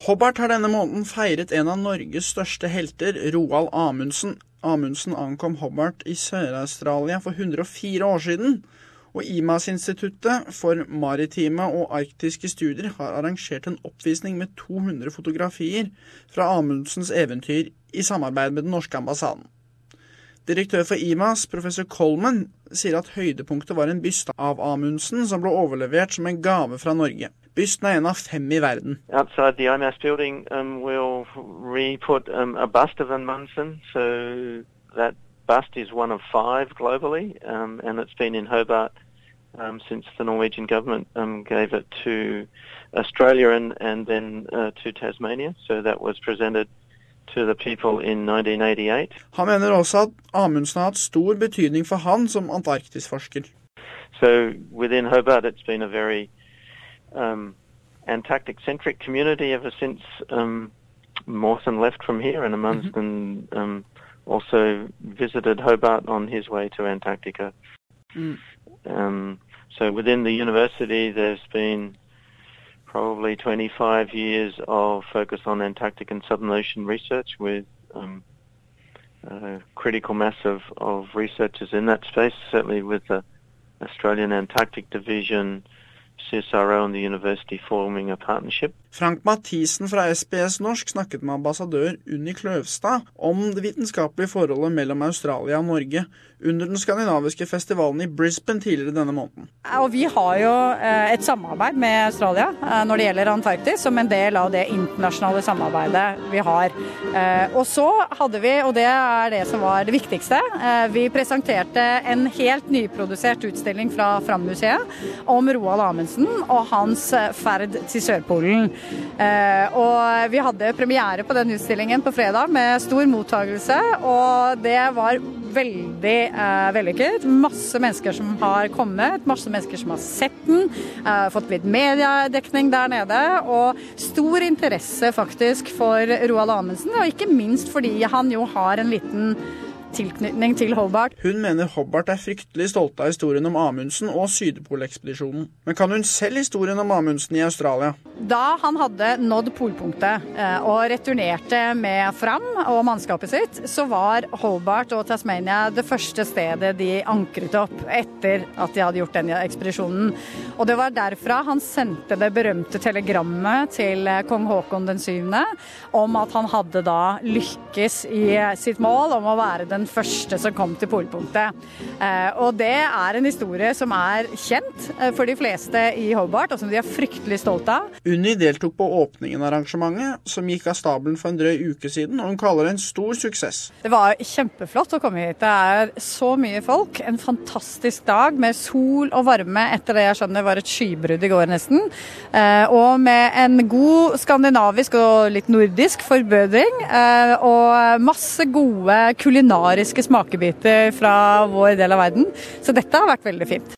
Hobart har denne måneden feiret en av Norges største helter, Roald Amundsen. Amundsen ankom Hobart i Sør-Australia for 104 år siden. Og IMAS-instituttet for maritime og arktiske studier har arrangert en oppvisning med 200 fotografier fra Amundsens eventyr i samarbeid med den norske ambassaden. Direktør for IMAS, professor Coleman, sier at høydepunktet var en byste av Amundsen som ble overlevert som en gave fra Norge. Bysten er en av fem i verden. Outside the IMAS building, um, we'll re-put um, a bust of Amundsen. So that bust is one of five globally, um, and it's been in Hobart um, since the Norwegian government um, gave it to Australia and, and then uh, to Tasmania. So that was presented to the people in 1988. Han mener også at Amundsen har hatt stor betydning for han som antarktisforsker. So within Hobart, it's been a very um, Antarctic-centric community ever since um, Mawson left from here, and Amundsen mm-hmm. um, also visited Hobart on his way to Antarctica. Mm. Um, so within the university, there's been probably 25 years of focus on Antarctic and Southern Ocean research with um, a critical mass of, of researchers in that space, certainly with the Australian Antarctic Division, CSRO and the university forming a partnership. Frank Mathisen fra SBS Norsk snakket med ambassadør Unni Kløvstad om det vitenskapelige forholdet mellom Australia og Norge under den skandinaviske festivalen i Brisbane tidligere denne måneden. Og Vi har jo eh, et samarbeid med Australia eh, når det gjelder Antarktis, som en del av det internasjonale samarbeidet vi har. Eh, og så hadde vi, og det er det som var det viktigste, vi presenterte en helt nyprodusert utstilling fra Fram-museet om Roald Amundsen og hans ferd til Sørpolen. Og vi hadde premiere på den utstillingen på fredag med stor mottagelse, og det var veldig eh, vellykket. Masse mennesker som har kommet, masse mennesker som har sett den. Eh, fått litt mediedekning der nede. Og stor interesse faktisk for Roald Amundsen, og ikke minst fordi han jo har en liten tilknytning til Hobart. Hun mener Hobart er fryktelig stolte av historien om Amundsen og Sydpolekspedisjonen. Men kan hun selv historien om Amundsen i Australia? Da han hadde nådd polpunktet eh, og returnerte med Fram og mannskapet sitt, så var Hobart og Tasmania det første stedet de ankret opp etter at de hadde gjort den ekspedisjonen. Og det var derfra han sendte det berømte telegrammet til kong Haakon den 7. om at han hadde da lykkes i sitt mål om å være den den første som kom til polpunktet. Eh, og det er en historie som er kjent eh, for de fleste i Hobart, og som de er fryktelig stolte av. Unni deltok på åpningen av arrangementet, som gikk av stabelen for en drøy uke siden, og hun kaller det en stor suksess. Det var kjempeflott å komme hit. Det er så mye folk. En fantastisk dag med sol og varme etter det jeg skjønner var et skybrudd i går, nesten. Eh, og med en god skandinavisk og litt nordisk forbedring, og masse gode kulinariske kulinariske smakebiter fra vår del av verden. Så dette har vært veldig fint.